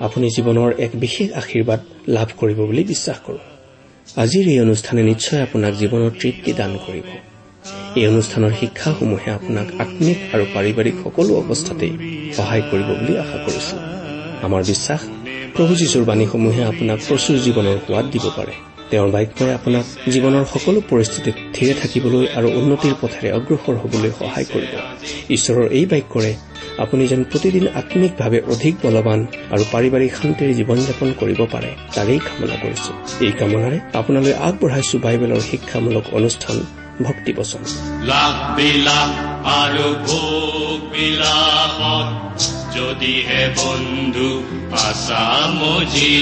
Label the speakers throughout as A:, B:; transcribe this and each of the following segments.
A: আপুনি জীৱনৰ এক বিশেষ আশীৰ্বাদ লাভ কৰিব বুলি বিশ্বাস কৰোঁ। আজিৰ এই অনুষ্ঠানে নিশ্চয় আপোনাক জীৱনৰ তৃপ্তি দান কৰিব। এই অনুষ্ঠানৰ শিক্ষাসমূহে আপোনাক আত্মিক আৰু পাৰিবাৰিক সকলো অৱস্থাতেই সহায় কৰিব বুলি আশা কৰিছো। আমাৰ বিশ্বাস প্ৰভু যীশুৰ বাণীসমূহে আপোনাক প্ৰচুৰ জীৱনৰ সোৱাদ দিব পাৰে। তেওঁৰ বাক্যই আপোনাক জীৱনৰ সকলো পৰিস্থিতিত থিৰে থাকিবলৈ আৰু উন্নতিৰ পথেৰে অগ্ৰসৰ হবলৈ সহায় কৰিব। ঈশ্বৰৰ এই বাক্যৰে আপুনি যেন প্ৰতিদিন আত্মিকভাৱে অধিক বলৱান আৰু পাৰিবাৰিক শান্তিৰে জীৱন যাপন কৰিব পাৰে তাৰেই কামনা কৰিছো। এই কামনাৰে আপোনালৈ আগবঢ়াইছো বাইবেলৰ শিক্ষামূলক অনুষ্ঠান ভক্তি বচন।
B: যদিহে বন্ধু আছামজি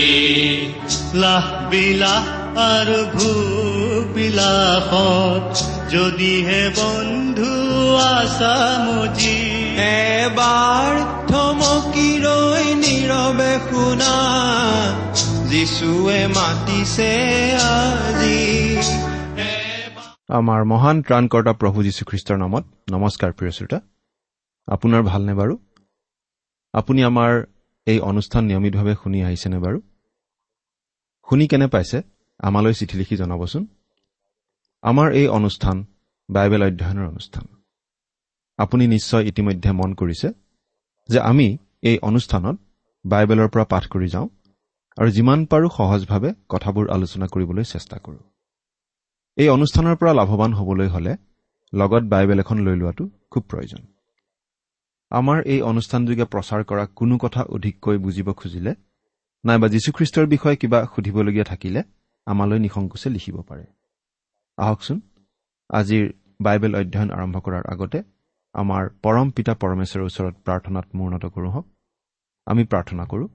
B: লাখ বিলাস আৰু ভোগ বিলাসত যদিহে বন্ধু আছামজি
C: এবাৰ থমকি ৰৈ নীৰৱে শুনা যিচুৱে মাতিছে আজি।
D: আমাৰ মহান ত্ৰাণকৰ্তা প্ৰভু যীশুখ্ৰীষ্টৰ নামত নমস্কাৰ প্ৰিয় শ্ৰোতা। আপোনাৰ ভালনে বাৰু? আপুনি আমাৰ এই অনুষ্ঠান নিয়মিতভাৱে শুনি আহিছেনে বাৰু? শুনি কেনে পাইছে? আমালৈ চিঠি লিখি জনাবচোন। আমাৰ এই অনুষ্ঠান বাইবেল অধ্যয়নৰ অনুষ্ঠান। আপুনি নিশ্চয় ইতিমধ্যে মন কৰিছে যে আমি এই অনুষ্ঠানত বাইবেলৰ পৰা পাঠ কৰি যাওঁ আৰু যিমান পাৰোঁ সহজভাৱে কথাবোৰ আলোচনা কৰিবলৈ চেষ্টা কৰোঁ। এই অনুষ্ঠানৰ পৰা লাভৱান হ'বলৈ হ'লে লগত বাইবেল এখন লৈ লোৱাটো খুব প্ৰয়োজন। আমাৰ এই অনুষ্ঠানযোগে প্ৰচাৰ কৰা কোনো কথা অধিককৈ বুজিব খুজিলে নাইবা যীশুখ্ৰীষ্টৰ বিষয়ে কিবা সুধিবলগীয়া থাকিলে আমালৈ নিসংকোচে লিখিব পাৰে। আহকচোন আজিৰ বাইবেল অধ্যয়ন আৰম্ভ কৰাৰ আগতে আমাৰ পৰম পিতা পৰমেশ্বৰৰ ওচৰত প্ৰাৰ্থনাত মূৰ্ণত কৰোঁ হওক। আমি প্ৰাৰ্থনা কৰোঁ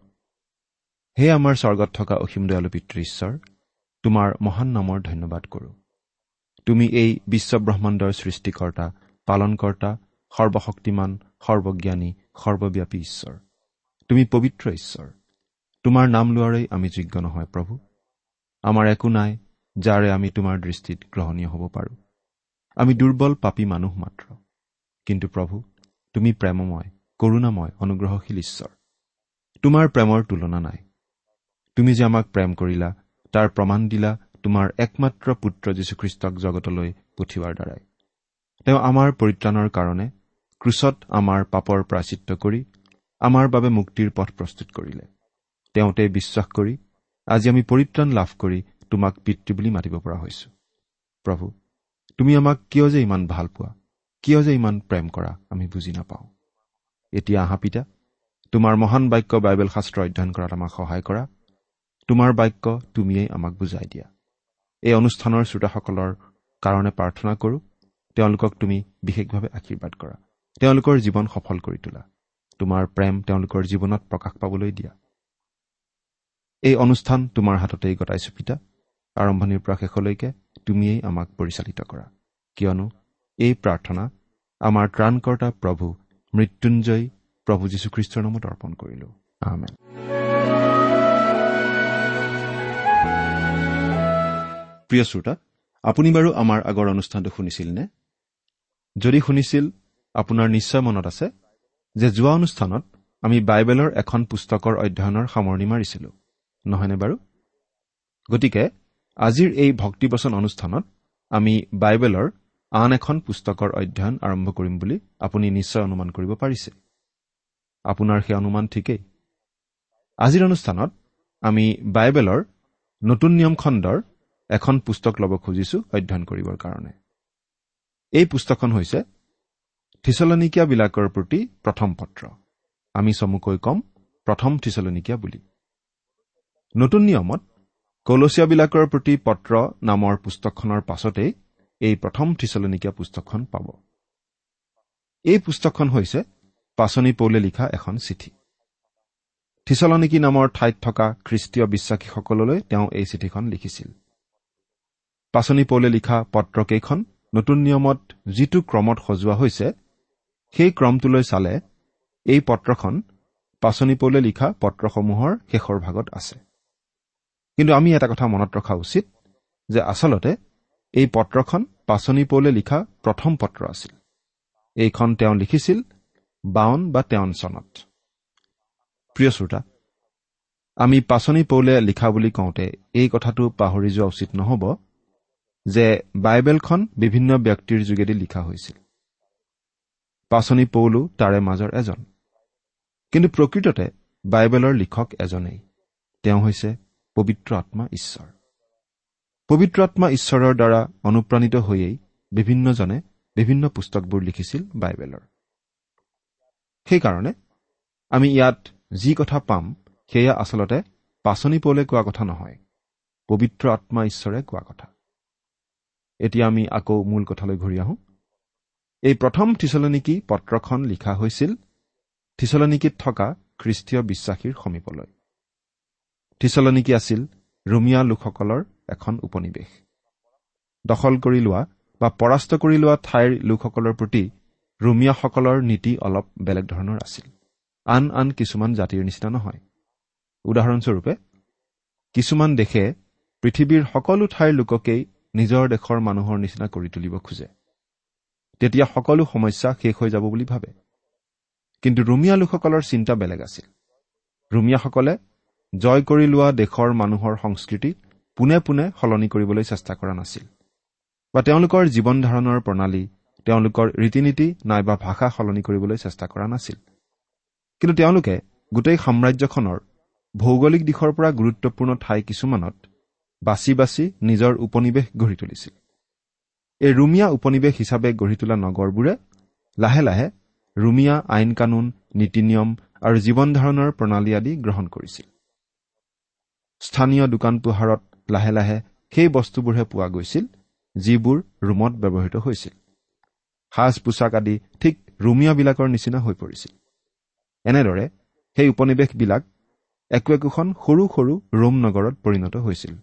D: হে আমাৰ স্বৰ্গত থকা অসীম দয়ালু পিতৃ ঈশ্বৰ তোমাৰ মহান নামৰ ধন্যবাদ কৰোঁ। তুমি এই বিশ্বব্ৰহ্মাণ্ডৰ সৃষ্টিকৰ্তা পালনকৰ্তা সৰ্বশক্তিমান সৰ্বজ্ঞানী সৰ্বব্যাপী ঈশ্বৰ। তুমি পবিত্ৰ ঈশ্বৰ। তোমাৰ নাম লোৱাৰেই আমি যোগ্য নহয় প্ৰভু। আমাৰ একো নাই যাৰে আমি তোমাৰ দৃষ্টিত গ্ৰহণীয় হ'ব পাৰোঁ। আমি দুৰ্বল পাপী মানুহ মাত্ৰ। কিন্তু প্ৰভু তুমি প্ৰেমময় কৰুণাময় অনুগ্ৰহশীল ঈশ্বৰ। তোমাৰ প্ৰেমৰ তুলনা নাই। তুমি যে আমাক প্ৰেম কৰিলা তাৰ প্ৰমাণ দিলা তোমাৰ একমাত্ৰ পুত্ৰ যীশুখ্ৰীষ্টক জগতলৈ পঠিওৱাৰ দ্বাৰাই। তেওঁ আমাৰ পৰিত্ৰাণৰ কাৰণে ক্ৰুচত আমাৰ পাপৰ প্ৰাচিত্য কৰি আমাৰ বাবে মুক্তিৰ পথ প্ৰস্তুত কৰিলে। তেওঁতে বিশ্বাস কৰি আজি আমি পৰিত্ৰাণ লাভ কৰি তোমাক পিতৃ বুলি মাতিব পৰা হৈছো। প্ৰভু তুমি আমাক কিয় যে ইমান ভাল পোৱা? কিয় যে ইমান প্ৰেম কৰা আমি বুজি নাপাওঁ। এতিয়া আহা পিতা তোমাৰ মহান বাক্য বাইবেল শাস্ত্ৰ অধ্যয়ন কৰাত আমাক সহায় কৰা। তোমাৰ বাক্য তুমিয়েই আমাক বুজাই দিয়া। এই অনুষ্ঠানৰ শ্ৰোতাসকলৰ কাৰণে প্ৰাৰ্থনা কৰোঁ। তেওঁলোকক তুমি বিশেষভাৱে আশীৰ্বাদ কৰা। তেওঁলোকৰ জীৱন সফল কৰি তোলা। তোমাৰ প্ৰেম তেওঁলোকৰ জীৱনত প্ৰকাশ পাবলৈ দিয়া। এই অনুষ্ঠান তোমাৰ হাততেই গতাইছো পিতা। আৰম্ভণিৰ পৰা শেষলৈকে তুমিয়েই আমাক পৰিচালিত কৰা। কিয়নো এই প্ৰাৰ্থনা আমাৰ ত্ৰাণকৰ্তা প্ৰভু মৃত্যুঞ্জয় প্ৰভু যীশুখ্ৰীষ্টৰ নামত অৰ্পণ কৰিলো। আহমেদ প্ৰিয় শ্ৰোতা আপুনি বাৰু আমাৰ আগৰ অনুষ্ঠানটো শুনিছিল নে যদি শুনিছিল আপোনাৰ নিশ্চয় মনত আছে যে যোৱা অনুষ্ঠানত আমি বাইবেলৰ এখন পুস্তকৰ অধ্যয়নৰ সামৰণি মাৰিছিলো। নহয়নে বাৰু? গতিকে আজিৰ এই ভক্তিবচন অনুষ্ঠানত আমি বাইবেলৰ আন এখন পুস্তকৰ অধ্যয়ন আৰম্ভ কৰিম বুলি আপুনি নিশ্চয় অনুমান কৰিব পাৰিছে। আপোনাৰ সেই অনুমান ঠিকেই। আজিৰ অনুষ্ঠানত আমি বাইবেলৰ নতুন নিয়ম খণ্ডৰ এখন পুস্তক ল'ব খুজিছো অধ্যয়ন কৰিবৰ কাৰণে। এই পুস্তকখন হৈছে থিচলনিকীয়াবিলাকৰ প্ৰতি প্ৰথম পত্ৰ। আমি চমুকৈ ক'ম প্ৰথম থিচলনিকীয়া বুলি। নতুন নিয়মত কলচীয়াবিলাকৰ প্ৰতি পত্ৰ নামৰ পুস্তকখনৰ পাছতেই এই প্ৰথম থিচলনিকীয়া পুস্তকখন পাব। এই পুস্তকখন হৈছে পাচনি পৌলে লিখা এখন চিঠি। থিচলনিকি নামৰ ঠাইত থকা খ্ৰীষ্টীয় বিশ্বাসীসকললৈ তেওঁ এই চিঠিখন লিখিছিল। পাচনি পৌলে লিখা পত্ৰকেইখন নতুন নিয়মত যিটো ক্ৰমত সজোৱা হৈছে সেই ক্ৰমটোলৈ চালে এই পত্ৰখন পাচনি পৌলে লিখা পত্ৰসমূহৰ শেষৰ ভাগত আছে। কিন্তু আমি এটা কথা মনত ৰখা উচিত যে আচলতে এই পত্ৰখন পাচনি পৌলে লিখা প্ৰথম পত্ৰ আছিল। এইখন তেওঁ লিখিছিল বাৱন বা তেৱন চনত। প্ৰিয় শ্ৰোতা আমি পাচনি পৌলে লিখা বুলি কওঁতে এই কথাটো পাহৰি যোৱা উচিত নহ'ব যে বাইবেলখন বিভিন্ন ব্যক্তিৰ যোগেদি লিখা হৈছিল। পাচনি পৌলো তাৰে মাজৰ এজন। কিন্তু প্ৰকৃততে বাইবেলৰ লিখক এজনেই। তেওঁ হৈছে পবিত্ৰ আত্মা ঈশ্বৰ। পবিত্ৰ আত্মা ঈশ্বৰৰ দ্বাৰা অনুপ্ৰাণিত হৈয়েই বিভিন্নজনে বিভিন্ন পুস্তকবোৰ লিখিছিল বাইবেলৰ। সেইকাৰণে আমি ইয়াত যি কথা পাম সেয়া আচলতে পাচনি পৌলে কোৱা কথা নহয় পবিত্ৰ আত্মা ঈশ্বৰে কোৱা কথা। এতিয়া আমি আকৌ মূল কথালৈ ঘূৰি আহোঁ। এই প্ৰথম থিচলনিকি পত্ৰখন লিখা হৈছিল থিচলনিকিত থকা খ্ৰীষ্টীয় বিশ্বাসীৰ সমীপলৈ। থিচলনিকি আছিল ৰুমিয়া লোকসকলৰ এখন উপনিৱেশ। দখল কৰি লোৱা বা পৰাস্ত কৰি লোৱা ঠাইৰ লোকসকলৰ প্ৰতি ৰুমিয়াসকলৰ নীতি অলপ বেলেগ ধৰণৰ আছিল। আন আন কিছুমান জাতিৰ নিচিনা নহয়। উদাহৰণস্বৰূপে কিছুমান দেশে পৃথিৱীৰ সকলো ঠাইৰ লোককেই নিজৰ দেশৰ মানুহৰ নিচিনা কৰি তুলিব খোজে। তেতিয়া সকলো সমস্যা শেষ হৈ যাব বুলি ভাবে। কিন্তু ৰুমিয়া লোকসকলৰ চিন্তা বেলেগ আছিল। ৰুমিয়াসকলে জয় কৰি লোৱা দেশৰ মানুহৰ সংস্কৃতি পোনে পোনে সলনি কৰিবলৈ চেষ্টা কৰা নাছিল। বা তেওঁলোকৰ জীৱন ধাৰণৰ প্ৰণালী তেওঁলোকৰ ৰীতি নীতি নাইবা ভাষা সলনি কৰিবলৈ চেষ্টা কৰা নাছিল। কিন্তু তেওঁলোকে গোটেই সাম্ৰাজ্যখনৰ ভৌগোলিক দিশৰ পৰা গুৰুত্বপূৰ্ণ ঠাই কিছুমানত বাছি বাছি নিজৰ উপনিৱেশ গঢ়ি তুলিছিল। এই ৰুমিয়া উপনিৱেশ হিচাপে গঢ়ি তোলা নগৰবোৰে লাহে লাহে ৰুমিয়া আইন কানুন নীতি নিয়ম আৰু জীৱন ধাৰণৰ প্ৰণালী আদি গ্ৰহণ কৰিছিল। স্থানীয় দোকান পোহাৰত লাহে লাহে সেই বস্তুবোৰহে পোৱা গৈছিল যিবোৰ ৰুমত ব্যৱহৃত হৈছিল। সাজ পোছাক আদি ঠিক ৰুমিয়াবিলাকৰ নিচিনা হৈ পৰিছিল। এনেদৰে সেই উপনিৱেশবিলাক একো একোখন সৰু সৰু ৰোম নগৰত পৰিণত হৈছিল।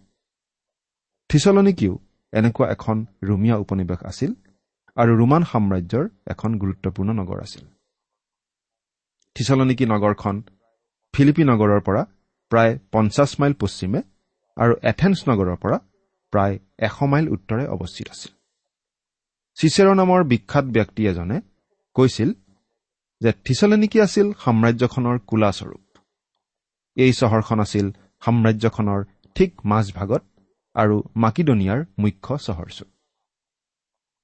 D: থিচলনিকিও এনেকুৱা এখন ৰুমিয়া উপনিৱেশ আছিল আৰু ৰোমান সাম্ৰাজ্যৰ এখন গুৰুত্বপূৰ্ণ নগৰ আছিল। থিচলনিকি নগৰখন ফিলিপি নগৰৰ পৰা প্ৰায় পঞ্চাছ মাইল পশ্চিমে আৰু এথেন্স নগৰৰ পৰা প্ৰায় এশ মাইল উত্তৰে অৱস্থিত আছিল। চিচেৰ নামৰ বিখ্যাত ব্যক্তি এজনে কৈছিল যে থিচলনিকি আছিল সাম্ৰাজ্যখনৰ কোলাস্বৰূপ। এই চহৰখন আছিল সাম্ৰাজ্যখনৰ ঠিক মাজভাগত আৰু মাকিডনিয়াৰ মুখ্য চহৰচুক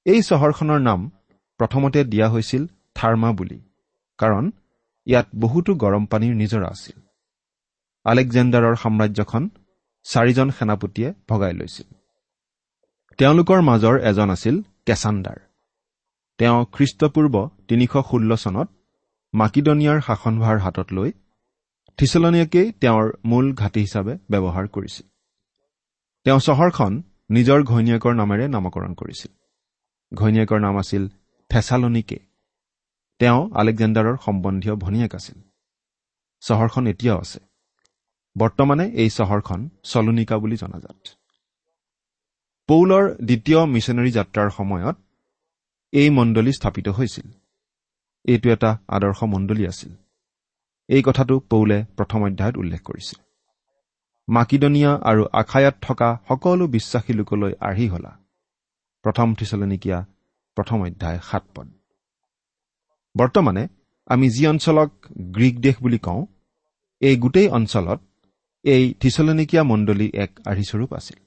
D: এই চহৰখনৰ নাম প্ৰথমতে দিয়া হৈছিল থাৰ্মা বুলি কাৰণ ইয়াত বহুতো গৰম পানীৰ নিজৰা আছিল। আলেকজেণ্ডাৰৰ সাম্ৰাজ্যখন চাৰিজন সেনাপতিয়ে ভগাই লৈছিল। তেওঁলোকৰ মাজৰ এজন আছিল কেচাণ্ডাৰ তেওঁ খ্ৰীষ্টপূৰ্ব তিনিশ ষোল্ল চনত মাকিডনিয়াৰ শাসনভাৰ হাতত লৈ থিচলনিয়াকেই তেওঁৰ মূল ঘাটি হিচাপে ব্যৱহাৰ কৰিছিল। তেওঁ চহৰখন নিজৰ ঘৈণীয়েকৰ নামেৰে নামকৰণ কৰিছিল। ঘৈণীয়েকৰ নাম আছিল থেচালনিকে তেওঁ আলেকজেণ্ডাৰৰ সম্বন্ধীয় ভনীয়েক আছিল। চহৰখন এতিয়াও আছে। বৰ্তমানে এই চহৰখন চলোনিকা বুলি জনাজাত। পৌলৰ দ্বিতীয় মিছনেৰী যাত্ৰাৰ সময়ত এই মণ্ডলী স্থাপিত হৈছিল। এইটো এটা আদৰ্শ মণ্ডলী আছিল। এই কথাটো পৌলে প্ৰথম অধ্যায়ত উল্লেখ কৰিছে মাকিডনিয়া আৰু আখায়াত থকা সকলো বিশ্বাসী লোকলৈ আৰ্হি হলা। প্ৰথম থিচলনিকীয়া প্ৰথম অধ্যায় সাত পদ। বৰ্তমানে আমি যি অঞ্চলক গ্ৰীক দেশ বুলি কওঁ এই গোটেই অঞ্চলত এই থিচলনিকীয়া মণ্ডলী এক আৰ্হিস্বৰূপ আছিল।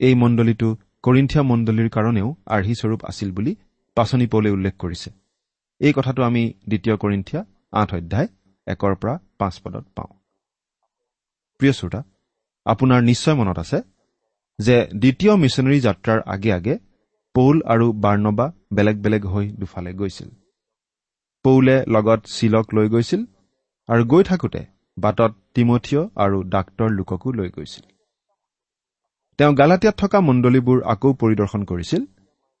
D: এই মণ্ডলীটো কৰিন্থিয়া মণ্ডলীৰ কাৰণেও আৰ্হিস্বৰূপ আছিল বুলি পাচনি পৌলে উল্লেখ কৰিছে। এই কথাটো আমি দ্বিতীয় কৰিন্থিয়া আঠ অধ্যায় একৰ পৰা পাঁচ পদত পাওঁ। প্ৰিয় শ্ৰোতা আপোনাৰ নিশ্চয় মনত আছে যে দ্বিতীয় মিছনেৰী যাত্ৰাৰ আগে আগে পৌল আৰু বাৰ্ণবা বেলেগ বেলেগ হৈ দুফালে গৈছিল। পৌলে লগত চিলক লৈ গৈছিল আৰু গৈ থাকোঁতে বাটত তিমঠিয় আৰু ডাক্তৰ লোককো লৈ গৈছিল। তেওঁ গালাটিয়াত থকা মণ্ডলীবোৰ আকৌ পৰিদৰ্শন কৰিছিল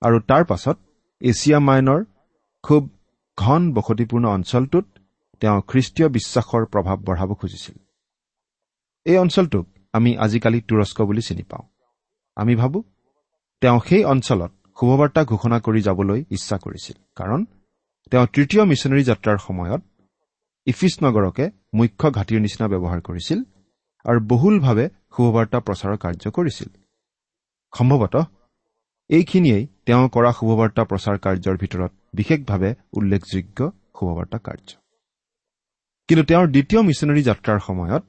D: আৰু তাৰ পাছত এছিয়া মাইনৰ খুব ঘন বসতিপূৰ্ণ অঞ্চলটোত তেওঁ খ্ৰীষ্টীয় বিশ্বাসৰ প্ৰভাৱ বঢ়াব খুজিছিল। এই অঞ্চলটোক আমি আজিকালি তুৰস্ক বুলি চিনি পাওঁ। আমি ভাবোঁ তেওঁ সেই অঞ্চলত শুভবাৰ্তা ঘোষণা কৰি যাবলৈ ইচ্ছা কৰিছিল কাৰণ তেওঁ তৃতীয় মিছনেৰী যাত্ৰাৰ সময়ত ইফিছ নগৰকে মুখ্য ঘাটিৰ নিচিনা ব্যৱহাৰ কৰিছিল আৰু বহুলভাৱে শুভবাৰ্তা প্ৰচাৰৰ কাৰ্য কৰিছিল। সম্ভৱতঃ এইখিনিয়েই তেওঁ কৰা শুভবাৰ্তা প্ৰচাৰ কাৰ্যৰ ভিতৰত বিশেষভাৱে উল্লেখযোগ্য শুভবাৰ্তা কাৰ্য। কিন্তু তেওঁৰ দ্বিতীয় মিছনেৰী যাত্ৰাৰ সময়ত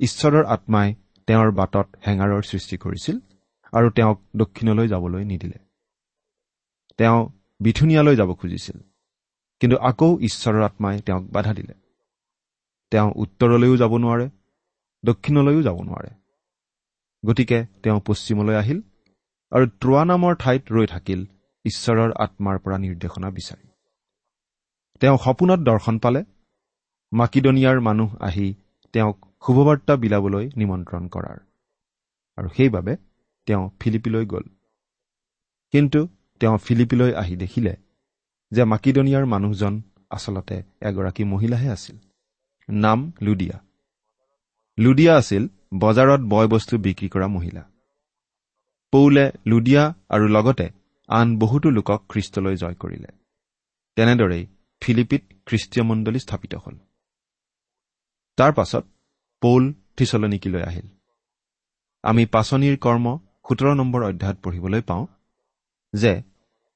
D: ঈশ্বৰৰ আত্মাই তেওঁৰ বাটত হেঙাৰৰ সৃষ্টি কৰিছিল আৰু তেওঁক দক্ষিণলৈ যাবলৈ নিদিলে। তেওঁ বিথুনীয়ালৈ যাব খুজিছিল কিন্তু আকৌ ঈশ্বৰৰ আত্মাই তেওঁক বাধা দিলে। তেওঁ উত্তৰলৈও যাব নোৱাৰে দক্ষিণলৈও যাব নোৱাৰে। গতিকে তেওঁ পশ্চিমলৈ আহিল আৰু ত্ৰোৱা নামৰ ঠাইত ৰৈ থাকিল ঈশ্বৰৰ আত্মাৰ পৰা নিৰ্দেশনা বিচাৰি। তেওঁ সপোনত দৰ্শন পালে। মাকিডনিয়াৰ মানুহ আহি তেওঁক শুভবাৰ্তা বিলাবলৈ নিমন্ত্ৰণ কৰাৰ। আৰু সেইবাবে তেওঁ ফিলিপিলৈ গ'ল। কিন্তু তেওঁ ফিলিপিলৈ আহি দেখিলে যে মাকিডনিয়াৰ মানুহজন আচলতে এগৰাকী মহিলাহে আছিল। নাম লুডিয়া লুডিয়া আছিল বজাৰত বয় বস্তু বিক্ৰী কৰা মহিলা। পৌলে লুডিয়া আৰু লগতে আন বহুতো লোকক খ্ৰীষ্টলৈ জয় কৰিলে। তেনেদৰেই ফিলিপিত খ্ৰীষ্টীয় মণ্ডলী স্থাপিত হ'ল। তাৰ পাছত পৌল থিচলনিকিলৈ আহিল। আমি পাচনিৰ কৰ্ম সোতৰ নম্বৰ অধ্যায়ত পঢ়িবলৈ পাওঁ যে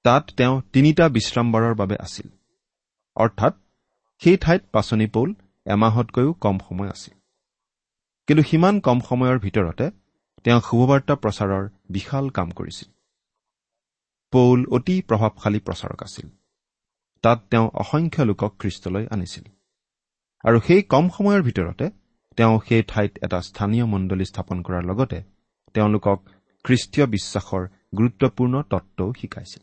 D: তাত তেওঁ তিনিটা বিশ্ৰামবাৰৰ বাবে আছিল। অৰ্থাৎ সেই ঠাইত পাচনি পৌল এমাহতকৈও কম সময় আছিল। কিন্তু সিমান কম সময়ৰ ভিতৰতে তেওঁ শুভবাৰ্তা প্ৰচাৰৰ বিশাল কাম কৰিছিল। পৌল অতি প্ৰভাৱশালী প্ৰচাৰক আছিল। তাত তেওঁ অসংখ্য লোকক খ্ৰীষ্টলৈ আনিছিল। আৰু সেই কম সময়ৰ ভিতৰতে তেওঁ সেই ঠাইত এটা স্থানীয় মণ্ডলী স্থাপন কৰাৰ লগতে তেওঁলোকক খ্ৰীষ্টীয় বিশ্বাসৰ গুৰুত্বপূৰ্ণ তত্বও শিকাইছিল।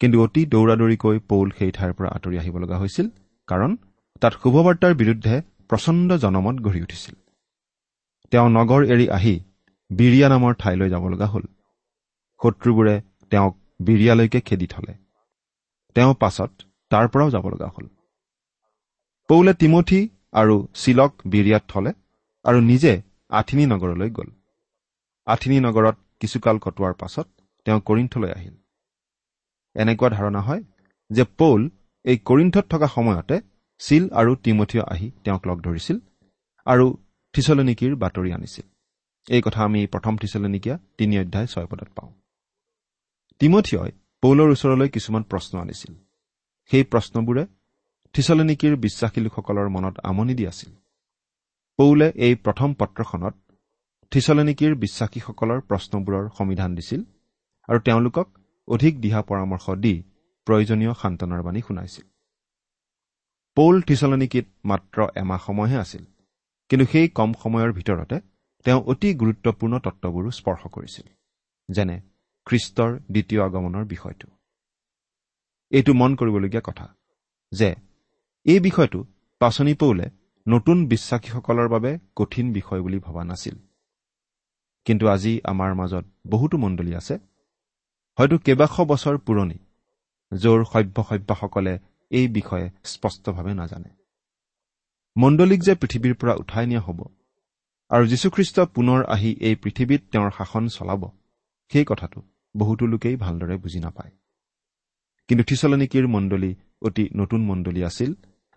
D: কিন্তু অতি দৌৰা দৌৰিকৈ পৌল সেই ঠাইৰ পৰা আঁতৰি আহিব লগা হৈছিল কাৰণ তাত শুভবাৰ্তাৰ বিৰুদ্ধে প্ৰচণ্ড জনমত গঢ়ি উঠিছিল। তেওঁ নগৰ এৰি আহি বিৰিয়া নামৰ ঠাইলৈ যাব লগা হ'ল। শত্ৰুবোৰে তেওঁক বিৰিয়ালৈকে খেদি থলে। তেওঁ পাছত তাৰ পৰাও যাব লগা হ'ল। পৌলে তিমঠি আৰু চিলক বিৰিয়াত থলে আৰু নিজে আঠিনী নগৰলৈ গ'ল। আঠিনী নগৰত কিছুকাল কটোৱাৰ পাছত তেওঁ কৰিণ্ঠলৈ আহিল। এনেকুৱা ধাৰণা হয় যে পৌল এই কৰিণ্ঠত থকা সময়তে চিল আৰু তিমঠিয় আহি তেওঁক লগ ধৰিছিল আৰু থিচলনিকিৰ বাতৰি আনিছিল। এই কথা আমি প্ৰথম থিচলনিকীয়া তিনি অধ্যায় ছয় পদত পাওঁ। তিমঠিয়ই পৌলৰ ওচৰলৈ কিছুমান প্ৰশ্ন আনিছিল। সেই প্ৰশ্নবোৰে থিচলনিকিৰ বিশ্বাসী লোকসকলৰ মনত আমনি দি আছিল। পৌলে এই প্ৰথম পত্ৰখনত থিচলনিকিৰ বিশ্বাসীসকলৰ প্ৰশ্নবোৰৰ সমিধান দিছিল আৰু তেওঁলোকক অধিক দিহা পৰামৰ্শ দি প্ৰয়োজনীয় সান্তনাৰ বাণী শুনাইছিল। পৌল থিচলনিকিত মাত্ৰ এমাহ সময়হে আছিল। কিন্তু সেই কম সময়ৰ ভিতৰতে তেওঁ অতি গুৰুত্বপূৰ্ণ তত্ববোৰো স্পৰ্শ কৰিছিল যেনে খ্ৰীষ্টৰ দ্বিতীয় আগমনৰ বিষয়টো। এইটো মন কৰিবলগীয়া কথা যে এই বিষয়টো পাচনি পৌলে নতুন বিশ্বাসীসকলৰ বাবে কঠিন বিষয় বুলি ভবা নাছিল। কিন্তু আজি আমাৰ মাজত বহুতো মণ্ডলী আছে হয়তো কেইবাশ বছৰ পুৰণি য'ৰ সভ্য সভ্যাসকলে এই বিষয়ে স্পষ্টভাৱে নাজানে। মণ্ডলীক যে পৃথিৱীৰ পৰা উঠাই নিয়া হ'ব আৰু যীশুখ্ৰীষ্ট পুনৰ আহি এই পৃথিৱীত তেওঁৰ শাসন চলাব সেই কথাটো বহুতো লোকেই ভালদৰে বুজি নাপায়। কিন্তু থিচলনিকিৰ মণ্ডলী অতি নতুন মণ্ডলী আছিল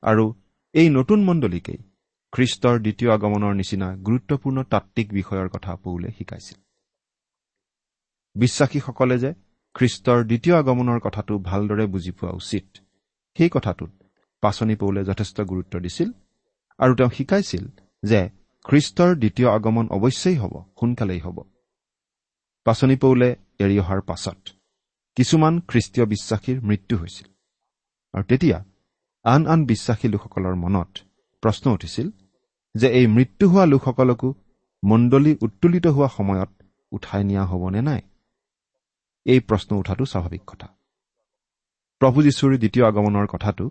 D: আৰু এই নতুন মণ্ডলীকেই খ্ৰীষ্টৰ দ্বিতীয় আগমনৰ নিচিনা গুৰুত্বপূৰ্ণ তাত্বিক বিষয়ৰ কথা পৌলে শিকাইছিল। বিশ্বাসীসকলে যে খ্ৰীষ্টৰ দ্বিতীয় আগমনৰ কথাটো ভালদৰে বুজি পোৱা উচিত সেই কথাটোত পাচনি পৌলে যথেষ্ট গুৰুত্ব দিছিল আৰু তেওঁ শিকাইছিল যে খ্ৰীষ্টৰ দ্বিতীয় আগমন অৱশ্যেই হ'ব সোনকালেই হ'ব। পাচনি পৌলে এৰি অহাৰ পাছত কিছুমান খ্ৰীষ্টীয় বিশ্বাসীৰ মৃত্যু হৈছিল। আৰু তেতিয়া আন আন বিশ্বাসী লোকসকলৰ মনত প্ৰশ্ন উঠিছিল যে এই মৃত্যু হোৱা লোকসকলকো মণ্ডলী উত্তোলিত হোৱা সময়ত উঠাই নিয়া হ'বনে নাই? এই প্ৰশ্ন উঠাটো স্বাভাৱিক কথা। প্ৰভু যীশুৰ দ্বিতীয় আগমনৰ কথাটো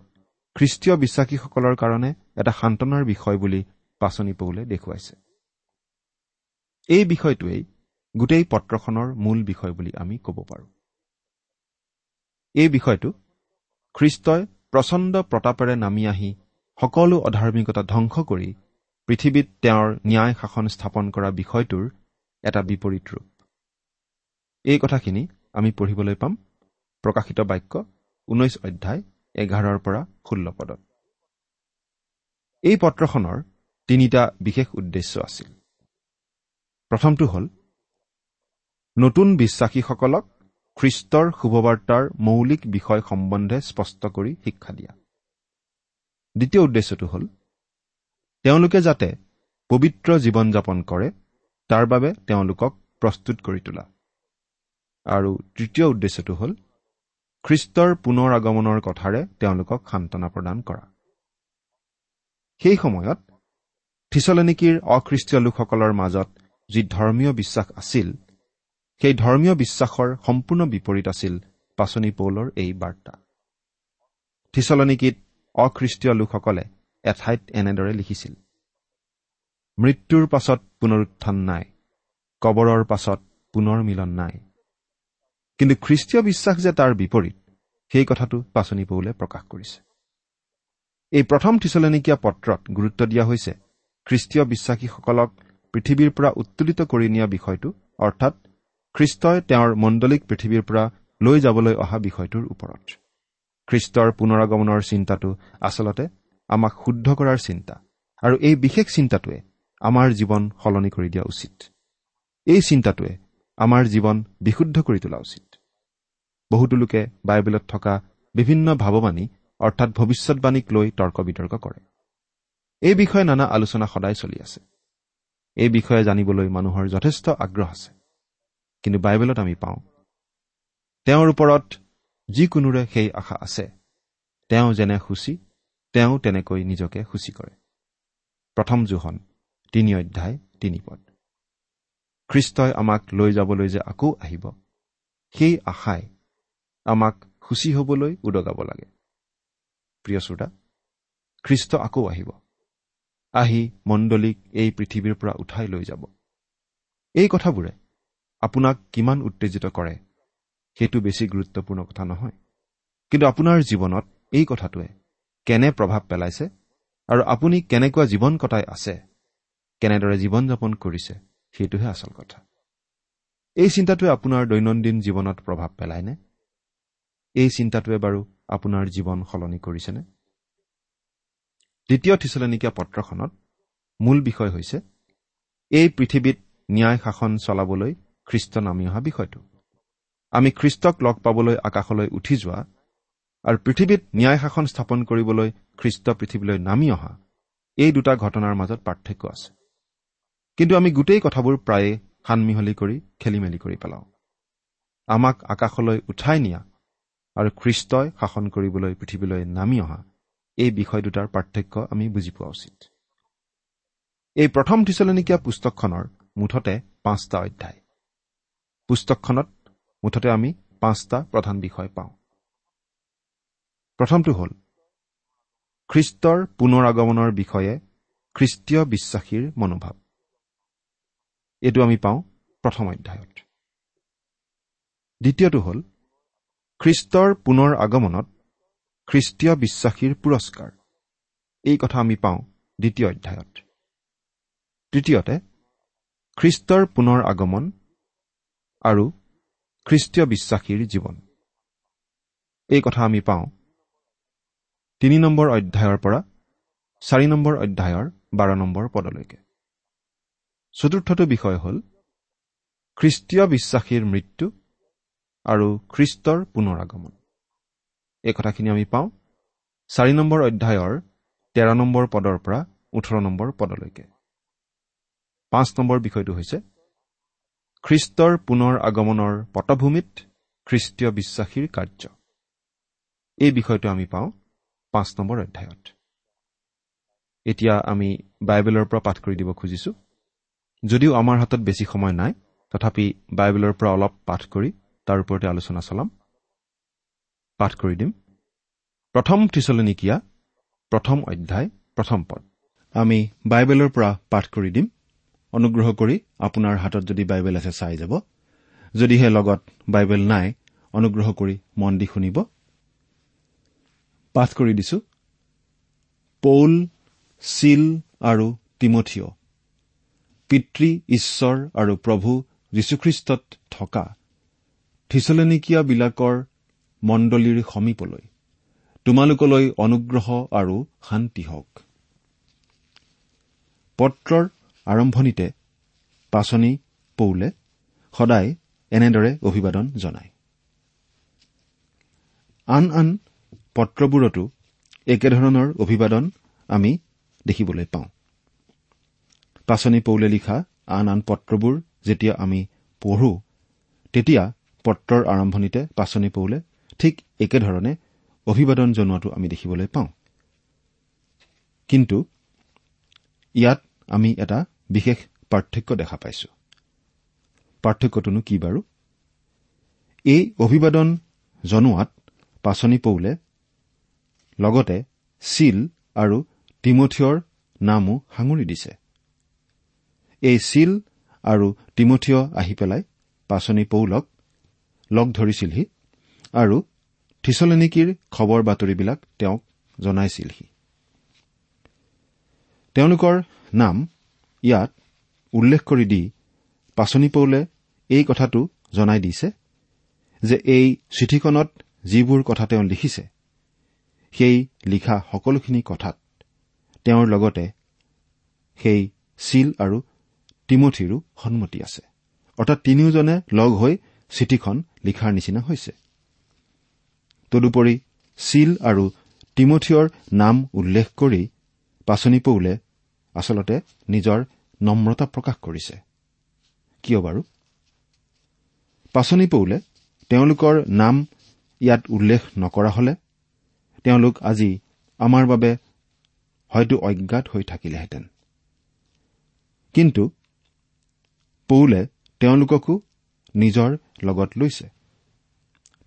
D: খ্ৰীষ্টীয় বিশ্বাসীসকলৰ কাৰণে এটা সান্তনাৰ বিষয় বুলি পাচনি পৌলে দেখুৱাইছে। এই বিষয়টোৱেই গোটেই পত্ৰখনৰ মূল বিষয় বুলি আমি ক'ব পাৰোঁ। এই বিষয়টো খ্ৰীষ্টই প্ৰচণ্ড প্ৰতাপেৰে নামি আহি সকলো অধাৰ্মিকতা ধ্বংস কৰি পৃথিৱীত তেওঁৰ ন্যায় শাসন স্থাপন কৰা বিষয়টোৰ এটা বিপৰীত ৰূপ। এই কথাখিনি আমি পঢ়িবলৈ পাম। প্ৰকাশিত বাক্য ঊনৈছ অধ্যায় এঘাৰৰ পৰা ষোল্ল পদত। এই পত্ৰখনৰ তিনিটা বিশেষ উদ্দেশ্য আছিল। প্ৰথমটো হ'ল নতুন বিশ্বাসীসকলক খ্ৰীষ্টৰ শুভবাৰ্তাৰ মৌলিক বিষয় সম্বন্ধে স্পষ্ট কৰি শিক্ষা দিয়া। দ্বিতীয় উদ্দেশ্যটো হ'ল তেওঁলোকে যাতে পবিত্ৰ জীৱন যাপন কৰে তাৰ বাবে তেওঁলোকক প্ৰস্তুত কৰি তোলা। আৰু তৃতীয় উদ্দেশ্যটো হ'ল খ্ৰীষ্টৰ পুনৰ আগমনৰ কথাৰে তেওঁলোকক সান্তনা প্ৰদান কৰা। সেই সময়ত থিচলনিকিৰ অখ্ৰীষ্টীয় লোকসকলৰ মাজত যি ধৰ্মীয় বিশ্বাস আছিল সেই ধৰ্মীয় বিশ্বাসৰ সম্পূৰ্ণ বিপৰীত আছিল পাচনি পৌলৰ এই বাৰ্তা। থিচলনিকিত অখ্ৰীষ্টীয় লোকসকলে এঠাইত এনেদৰে লিখিছিল মৃত্যুৰ পাছত পুনৰুত্থান নাই কবৰৰ পাছত পুনৰ মিলন নাই কিন্তু খ্ৰীষ্টীয় বিশ্বাস যে তাৰ বিপৰীত সেই কথাটো পাচনি পৌলে প্ৰকাশ কৰিছে। এই প্ৰথম থিচলনিকীয়া পত্ৰত গুৰুত্ব দিয়া হৈছে খ্ৰীষ্টীয় বিশ্বাসীসকলক পৃথিৱীৰ পৰা উত্তোলিত কৰি নিয়া বিষয়টো অৰ্থাৎ খ্ৰীষ্টই তেওঁৰ মণ্ডলিক পৃথিৱীৰ পৰা লৈ যাবলৈ অহা বিষয়টোৰ ওপৰত। খ্ৰীষ্টৰ পুনৰাগমনৰ চিন্তাটো আচলতে আমাক শুদ্ধ কৰাৰ চিন্তা আৰু এই বিশেষ চিন্তাটোৱে আমাৰ জীৱন সলনি কৰি দিয়া উচিত। এই চিন্তাটোৱে আমাৰ জীৱন বিশুদ্ধ কৰি তোলা উচিত। বহুতো লোকে বাইবেলত থকা বিভিন্ন ভাৱবাণী অৰ্থাৎ ভৱিষ্যৎবাণীক লৈ তৰ্ক বিতৰ্ক কৰে। এই বিষয়ে নানা আলোচনা সদায় চলি আছে। এই বিষয়ে জানিবলৈ মানুহৰ যথেষ্ট আগ্ৰহ আছে। কিন্তু বাইবেলত আমি পাওঁ তেওঁৰ ওপৰত যিকোনোৰে সেই আশা আছে। তেওঁ যেনে সূচী তেওঁ তেনেকৈ নিজকে সূচী কৰে। প্ৰথম জোহন তিনি অধ্যায় তিনি পদ। খ্ৰীষ্টই আমাক লৈ যাবলৈ যে আকৌ আহিব সেই আশাই আমাক সূচী হবলৈ উদগাব লাগে। প্ৰিয় শ্ৰোতা খ্ৰীষ্ট আকৌ আহিব। আহি মণ্ডলীক এই পৃথিৱীৰ পৰা উঠাই লৈ যাব। এই কথাবোৰে আপোনাক কিমান উত্তেজিত কৰে সেইটো বেছি গুৰুত্বপূৰ্ণ কথা নহয়। কিন্তু আপোনাৰ জীৱনত এই কথাটোৱে কেনে প্ৰভাৱ পেলাইছে আৰু আপুনি কেনেকুৱা জীৱন কটাই আছে কেনেদৰে জীৱন যাপন কৰিছে সেইটোহে আচল কথা। এই চিন্তাটোৱে আপোনাৰ দৈনন্দিন জীৱনত প্ৰভাৱ পেলায়নে এই চিন্তাটোৱে বাৰু আপোনাৰ জীৱন সলনি কৰিছেনে? দ্বিতীয় থিচলনিকীয়া পত্ৰখনত মূল বিষয় হৈছে এই পৃথিৱীত ন্যায় শাসন চলাবলৈ খ্ৰীষ্ট নামি অহা বিষয়টো। আমি খ্ৰীষ্টক লগ পাবলৈ আকাশলৈ উঠি যোৱা আৰু পৃথিৱীত ন্যায় শাসন স্থাপন কৰিবলৈ খ্ৰীষ্ট পৃথিৱীলৈ নামি অহা এই দুটা ঘটনাৰ মাজত পাৰ্থক্য আছে। কিন্তু আমি গোটেই কথাবোৰ প্ৰায়ে সানমিহলি কৰি খেলি মেলি কৰি পেলাওঁ। আমাক আকাশলৈ উঠাই নিয়া আৰু খ্ৰীষ্টই শাসন কৰিবলৈ পৃথিৱীলৈ নামি অহা এই বিষয় দুটাৰ পাৰ্থক্য আমি বুজি পোৱা উচিত। এই প্ৰথম থিচলনিকীয়া পুস্তকখনৰ মুঠতে পাঁচটা অধ্যায়। পুস্তকখনত মুঠতে আমি পাঁচটা প্ৰধান বিষয় পাওঁ। প্ৰথমটো হ'ল খ্ৰীষ্টৰ পুনৰ আগমনৰ বিষয়ে খ্ৰীষ্টীয় বিশ্বাসীৰ মনোভাৱ। এইটো আমি পাওঁ প্ৰথম অধ্যায়ত। দ্বিতীয়টো হ'ল খ্ৰীষ্টৰ পুনৰ আগমনত খ্ৰীষ্টীয় বিশ্বাসীৰ পুৰস্কাৰ। এই কথা আমি পাওঁ দ্বিতীয় অধ্যায়ত। তৃতীয়তে খ্ৰীষ্টৰ পুনৰ আগমন আৰু খ্ৰীষ্টীয় বিশ্বাসীৰ জীৱন। এই কথা আমি পাওঁ তিনি নম্বৰ অধ্যায়ৰ পৰা চাৰি নম্বৰ অধ্যায়ৰ বাৰ নম্বৰ পদলৈকে। চতুৰ্থটো বিষয় হ'ল খ্ৰীষ্টীয় বিশ্বাসীৰ মৃত্যু আৰু খ্ৰীষ্টৰ পুনৰ আগমন এই কথাখিনি আমি পাওঁ চাৰি নম্বৰ অধ্যায়ৰ তেৰ নম্বৰ পদৰ পৰা ওঠৰ নম্বৰ পদলৈকে। পাঁচ নম্বৰ বিষয়টো হৈছে খ্ৰীষ্টৰ পুনৰ আগমনৰ পটভূমিত খ্ৰীষ্টীয় বিশ্বাসীৰ কাৰ্য। এই বিষয়টো আমি পাওঁ পাঁচ নম্বৰ অধ্যায়ত। এতিয়া আমি বাইবেলৰ পৰা পাঠ কৰি দিব খুজিছোঁ। যদিও আমাৰ হাতত বেছি সময় নাই তথাপি বাইবেলৰ পৰা অলপ পাঠ কৰি তাৰ ওপৰতে আলোচনা চলাম। পাঠ কৰি দিম। প্ৰথম থিচলনিকীয়া প্ৰথম অধ্যায় প্ৰথম পদ। আমি বাইবেলৰ পৰা পাঠ কৰি দিম। অনুগ্ৰহ কৰি আপোনাৰ হাতত যদি বাইবেল আছে চাই যাব। যদিহে লগত বাইবেল নাই অনুগ্ৰহ কৰি মন দি শুনিব। পাঠ কৰি দিছো। পৌল চিল আৰু তিমঠিয় পিতৃ ঈশ্বৰ আৰু প্ৰভু যীশুখ্ৰীষ্টত থকা থিচলেনিকীয়াবিলাকৰ মণ্ডলীৰ সমীপলৈ। তোমালোকলৈ অনুগ্ৰহ আৰু শান্তি হওক। পত্ৰৰ আৰম্ভণিতে পাচনি পৌলে সদায় এনেদৰে অভিবাদন জনায়। আন আন পত্ৰবোৰতো একেধৰণৰ অভিবাদন আমি দেখিবলৈ পাওঁ। পাচনি পৌলে লিখা আন আন পত্ৰবোৰ যেতিয়া আমি পঢ়ো তেতিয়া পত্ৰৰ আৰম্ভণিতে পাচনি পৌলে ঠিক একেধৰণে অভিবাদন জনোৱাটো আমি দেখিবলৈ পাওঁ। কিন্তু ইয়াত আমি এটা বিশেষ পাৰ্থক্য দেখা পাইছো। পাৰ্থক্যটোনো কি বাৰু? এই অভিবাদন জনোৱাত পাচনি পৌলে লগতে চিল আৰু তিমঠিয়ৰ নামো সাঙুৰি দিছে। এই চিল আৰু তিমঠিয় আহি পেলাই পাচনি পৌলক লগ ধৰিছিলহি আৰু থিচলেনিকিৰ খবৰ বাতৰিবিলাক তেওঁক জনাইছিলহি। তেওঁলোকৰ নাম ইয়াত উল্লেখ কৰি দি পাচনি পৌলে এই কথাটো জনাই দিছে যে এই চিঠিখনত যিবোৰ কথা তেওঁ লিখিছে সেই লিখা সকলোখিনি কথাত তেওঁৰ লগতে সেই চিল আৰু তিমঠিৰো সন্মতি আছে। অৰ্থাৎ তিনিওজনে লগ হৈ চিঠিখন লিখাৰ নিচিনা হৈছে। তদুপৰি চিল আৰু তিমঠিয়ৰ নাম উল্লেখ কৰি পাচনি পৌলে আচলতে নিজৰ নম্ৰতা প্ৰকাশ কৰিছে। কিয় বাৰু? পাচনি পৌলে তেওঁলোকৰ নাম ইয়াত উল্লেখ নকৰা হলে তেওঁলোক আজি আমাৰ বাবে হয়তো অজ্ঞাত হৈ থাকিলেহেঁতেন। কিন্তু পৌলে তেওঁলোককো নিজৰ লগত লৈছে।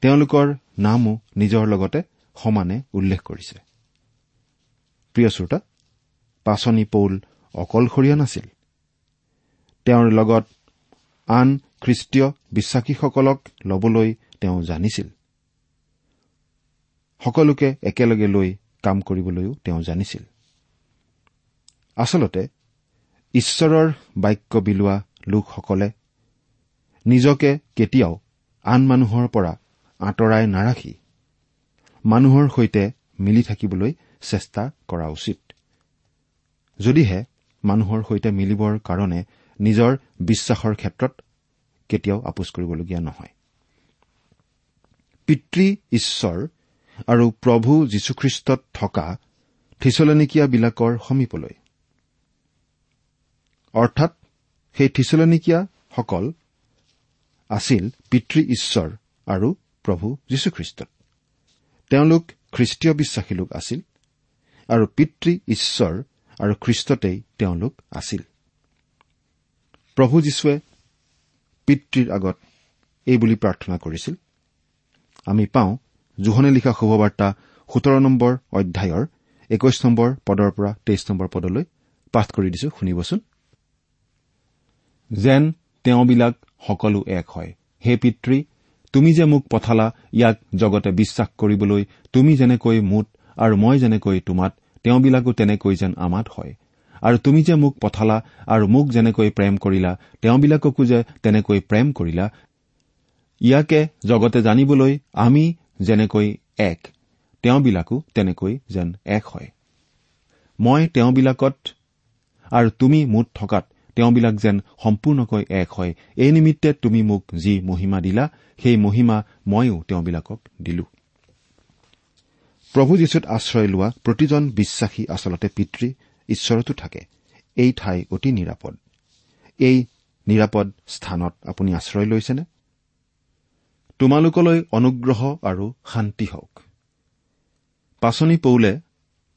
D: তেওঁলোকৰ নামো নিজৰ লগতে সমানে উল্লেখ কৰিছে। প্ৰিয় শ্ৰোতা পাচনি পৌল অকলশৰীয়া নাছিল। তেওঁৰ লগত আন খ্ৰীষ্টীয় বিশ্বাসীসকলক লবলৈ তেওঁ জানিছিল। সকলোকে একেলগে লৈ কাম কৰিবলৈও তেওঁ জানিছিল। আচলতে ঈশ্বৰৰ বাক্য বিলোৱা লোকসকলে নিজকে কেতিয়াও আন মানুহৰ পৰা আঁতৰাই নাৰাখি মানুহৰ সৈতে মিলি থাকিবলৈ চেষ্টা কৰা উচিত। যদিহে মানুহৰ সৈতে মিলিবৰ কাৰণে নিজৰ বিশ্বাসৰ ক্ষেত্ৰত কেতিয়াও আপোচ কৰিবলগীয়া নহয়। পিতৃ ঈশ্বৰ আৰু প্ৰভু যীশুখ্ৰীষ্টত থকা থিচলনিকীয়াবিলাকৰ সমীপলৈ। অৰ্থাৎ সেই থিচলনিকীয়াসকল আছিল পিতৃ ঈশ্বৰ আৰু প্ৰভু যীশুখ্ৰীষ্টত তেওঁলোক খ্ৰীষ্টীয় বিশ্বাসী লোক আছিল আৰু পিতৃ ঈশ্বৰ আৰু খ্ৰীষ্টতেই তেওঁলোক আছিল। প্ৰভু যীশুৱে পিতৃৰ আগত এইবুলি প্ৰাৰ্থনা কৰিছিল আমি পাওঁ জোহনে লিখা শুভবাৰ্তা সোতৰ নম্বৰ অধ্যায়ৰ একৈশ নম্বৰ পদৰ পৰা তেইছ নম্বৰ পদলৈ পাঠ কৰি দিছো শুনিবচোন। যেন তেওঁবিলাক সকলো এক হয়। হে পিতৃ তুমি যে মোক পঠালা ইয়াক জগতে বিশ্বাস কৰিবলৈ তুমি যেনেকৈ মোত আৰু মই যেনেকৈ তোমাত তেওঁবিলাকো তেনেকৈ যেন আমাত হয়। আৰু তুমি যে মোক পঠালা আৰু মোক যেনেকৈ প্ৰেম কৰিলা তেওঁবিলাককো যে তেনেকৈ প্ৰেম কৰিলা ইয়াকে জগতে জানিবলৈ আমি যেনেকৈ এক তেওঁবিলাকো তেনেকৈ যেন এক হয়। মই তেওঁবিলাকত আৰু তুমি মোত থকাত তেওঁবিলাক যেন সম্পূৰ্ণকৈ এক হয়। এই নিমিত্তে তুমি মোক যি মহিমা দিলা সেই মহিমা ময়ো তেওঁবিলাকক দিলো। প্ৰভু যীশুত আশ্ৰয় লোৱা প্ৰতিজন বিশ্বাসী আচলতে পিতৃ ঈশ্বৰতো থাকে। এই ঠাই অতি নিৰাপদ। এই নিৰাপদ স্থানত আপুনি আশ্ৰয় লৈছেনে? তোমালোকলৈ অনুগ্ৰহ আৰু শান্তি হওক। পাচনি পৌলে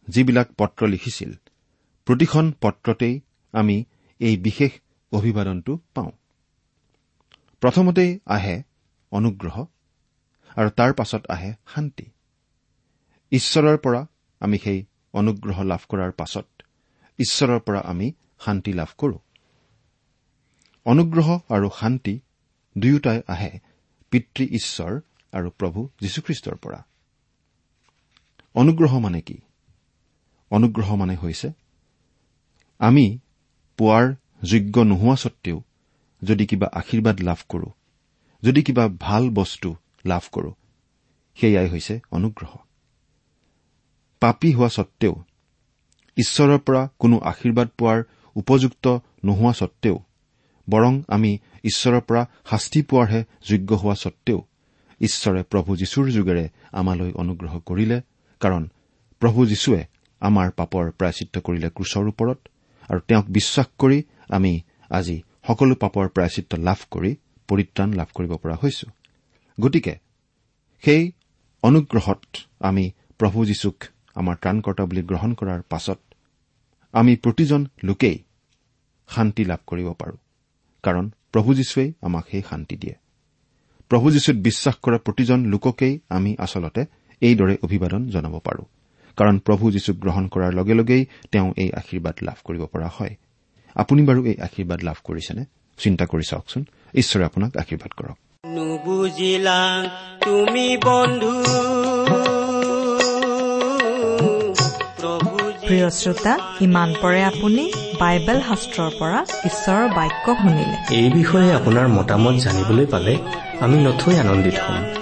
D: যিবিলাক পত্ৰ লিখিছিল প্ৰতিখন পত্ৰতেই আমি এই বিশেষ অভিবাদনটো পাওঁ। প্ৰথমতেই আহে অনুগ্ৰহ আৰু তাৰ পাছত আহে শান্তি। ঈশ্বৰৰ পৰা আমি সেই অনুগ্ৰহ লাভ কৰাৰ পাছত ঈশ্বৰৰ পৰা আমি শান্তি লাভ কৰো। অনুগ্ৰহ আৰু শান্তি দুয়োটাই আহে পিতৃ ঈশ্বৰ আৰু প্ৰভু যীশুখ্ৰীষ্টৰ পৰা। অনুগ্ৰহ মানে কি? অনুগ্ৰহ মানে হৈছে আমি পোৱাৰ যোগ্য নোহোৱা স্বত্তেও যদি কিবা আশীৰ্বাদ লাভ কৰো যদি কিবা ভাল বস্তু লাভ কৰো সেয়াই হৈছে অনুগ্ৰহ। পাপী হোৱা স্বত্তেও ঈশ্বৰৰ পৰা কোনো আশীৰ্বাদ পোৱাৰ উপযুক্ত নোহোৱা স্বত্তেও বৰং আমি ঈশ্বৰৰ পৰা শাস্তি পোৱাৰহে যোগ্য হোৱা স্বত্তেও ঈশ্বৰে প্ৰভু যীশুৰ যোগেৰে আমালৈ অনুগ্ৰহ কৰিলে কাৰণ প্ৰভু যীশুৱে আমাৰ পাপৰ প্ৰায়চিত্ৰ কৰিলে ক্ৰুচৰ ওপৰত আৰু তেওঁক বিশ্বাস কৰি আমি আজি সকলো পাপৰ প্ৰায়চিত্ৰ লাভ কৰি পৰিত্ৰাণ লাভ কৰিব পৰা হৈছো। গতিকে সেই অনুগ্ৰহত আমি প্ৰভু যীশুক আমাৰ ত্ৰাণকৰ্তা বুলি গ্ৰহণ কৰাৰ পাছত আমি প্ৰতিজন লোকেই শান্তি লাভ কৰিব পাৰো কাৰণ প্ৰভু যীশুৱেই আমাক সেই শান্তি দিয়ে। প্ৰভু যীশুত বিশ্বাস কৰা প্ৰতিজন লোককেই আমি আচলতে এইদৰে অভিবাদন জনাব পাৰো। কাৰণ প্ৰভু যীশুক গ্ৰহণ কৰাৰ লগে লগেই তেওঁ এই আশীৰ্বাদ লাভ কৰিব পৰা হয়। আপুনি বাৰু এই আশীৰ্বাদ লাভ কৰিছেনে? চিন্তা কৰি চাওকচোন। ঈশ্বৰে আপোনাক আশীৰ্বাদ কৰক।
C: নুবুজিলা তুমি বন্ধু। প্ৰভু
E: প্ৰিয় শ্ৰোতা ইমান পৰে আপুনি বাইবেল শাস্ত্ৰৰ পৰা ঈশ্বৰৰ বাক্য শুনিলে।
A: এই বিষয়ে আপোনাৰ মতামত জানিবলৈ পালে আমি নথৈ আনন্দিত হ'ম।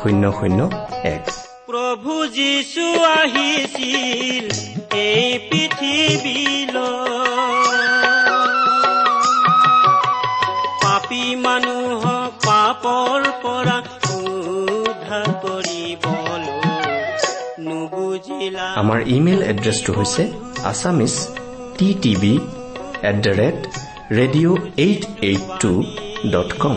A: শূন্য শূন্য এক।
C: প্ৰভু যীশু আহিছিল এই পৃথিৱীলৈ পাপী মানুহক পাপৰ পৰা উদ্ধাৰ কৰিবলৈ নুবুজিলা।
A: আমাৰ ইমেইল এড্ৰেছটো হৈছে Assamese T TV at the rate radio' eight eight two dot com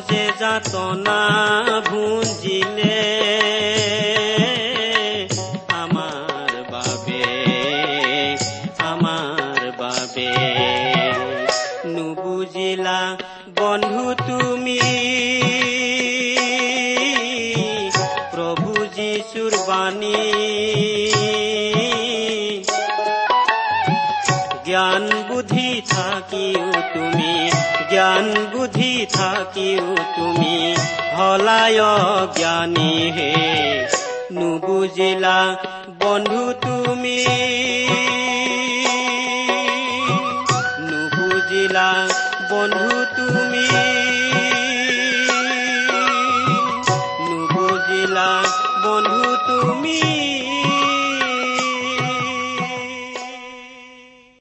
C: যে যাতনা ভুঞ্জিলে আমাৰ বাবে আমাৰ বাবে। নুবুজিলা বন্ধু তুমি প্ৰভু যীশুৰ বাণী। জ্ঞান বুদ্ধি থাকিও তুমি হলায় জ্ঞানী হে। নুবুজিলা বন্ধু তুমি।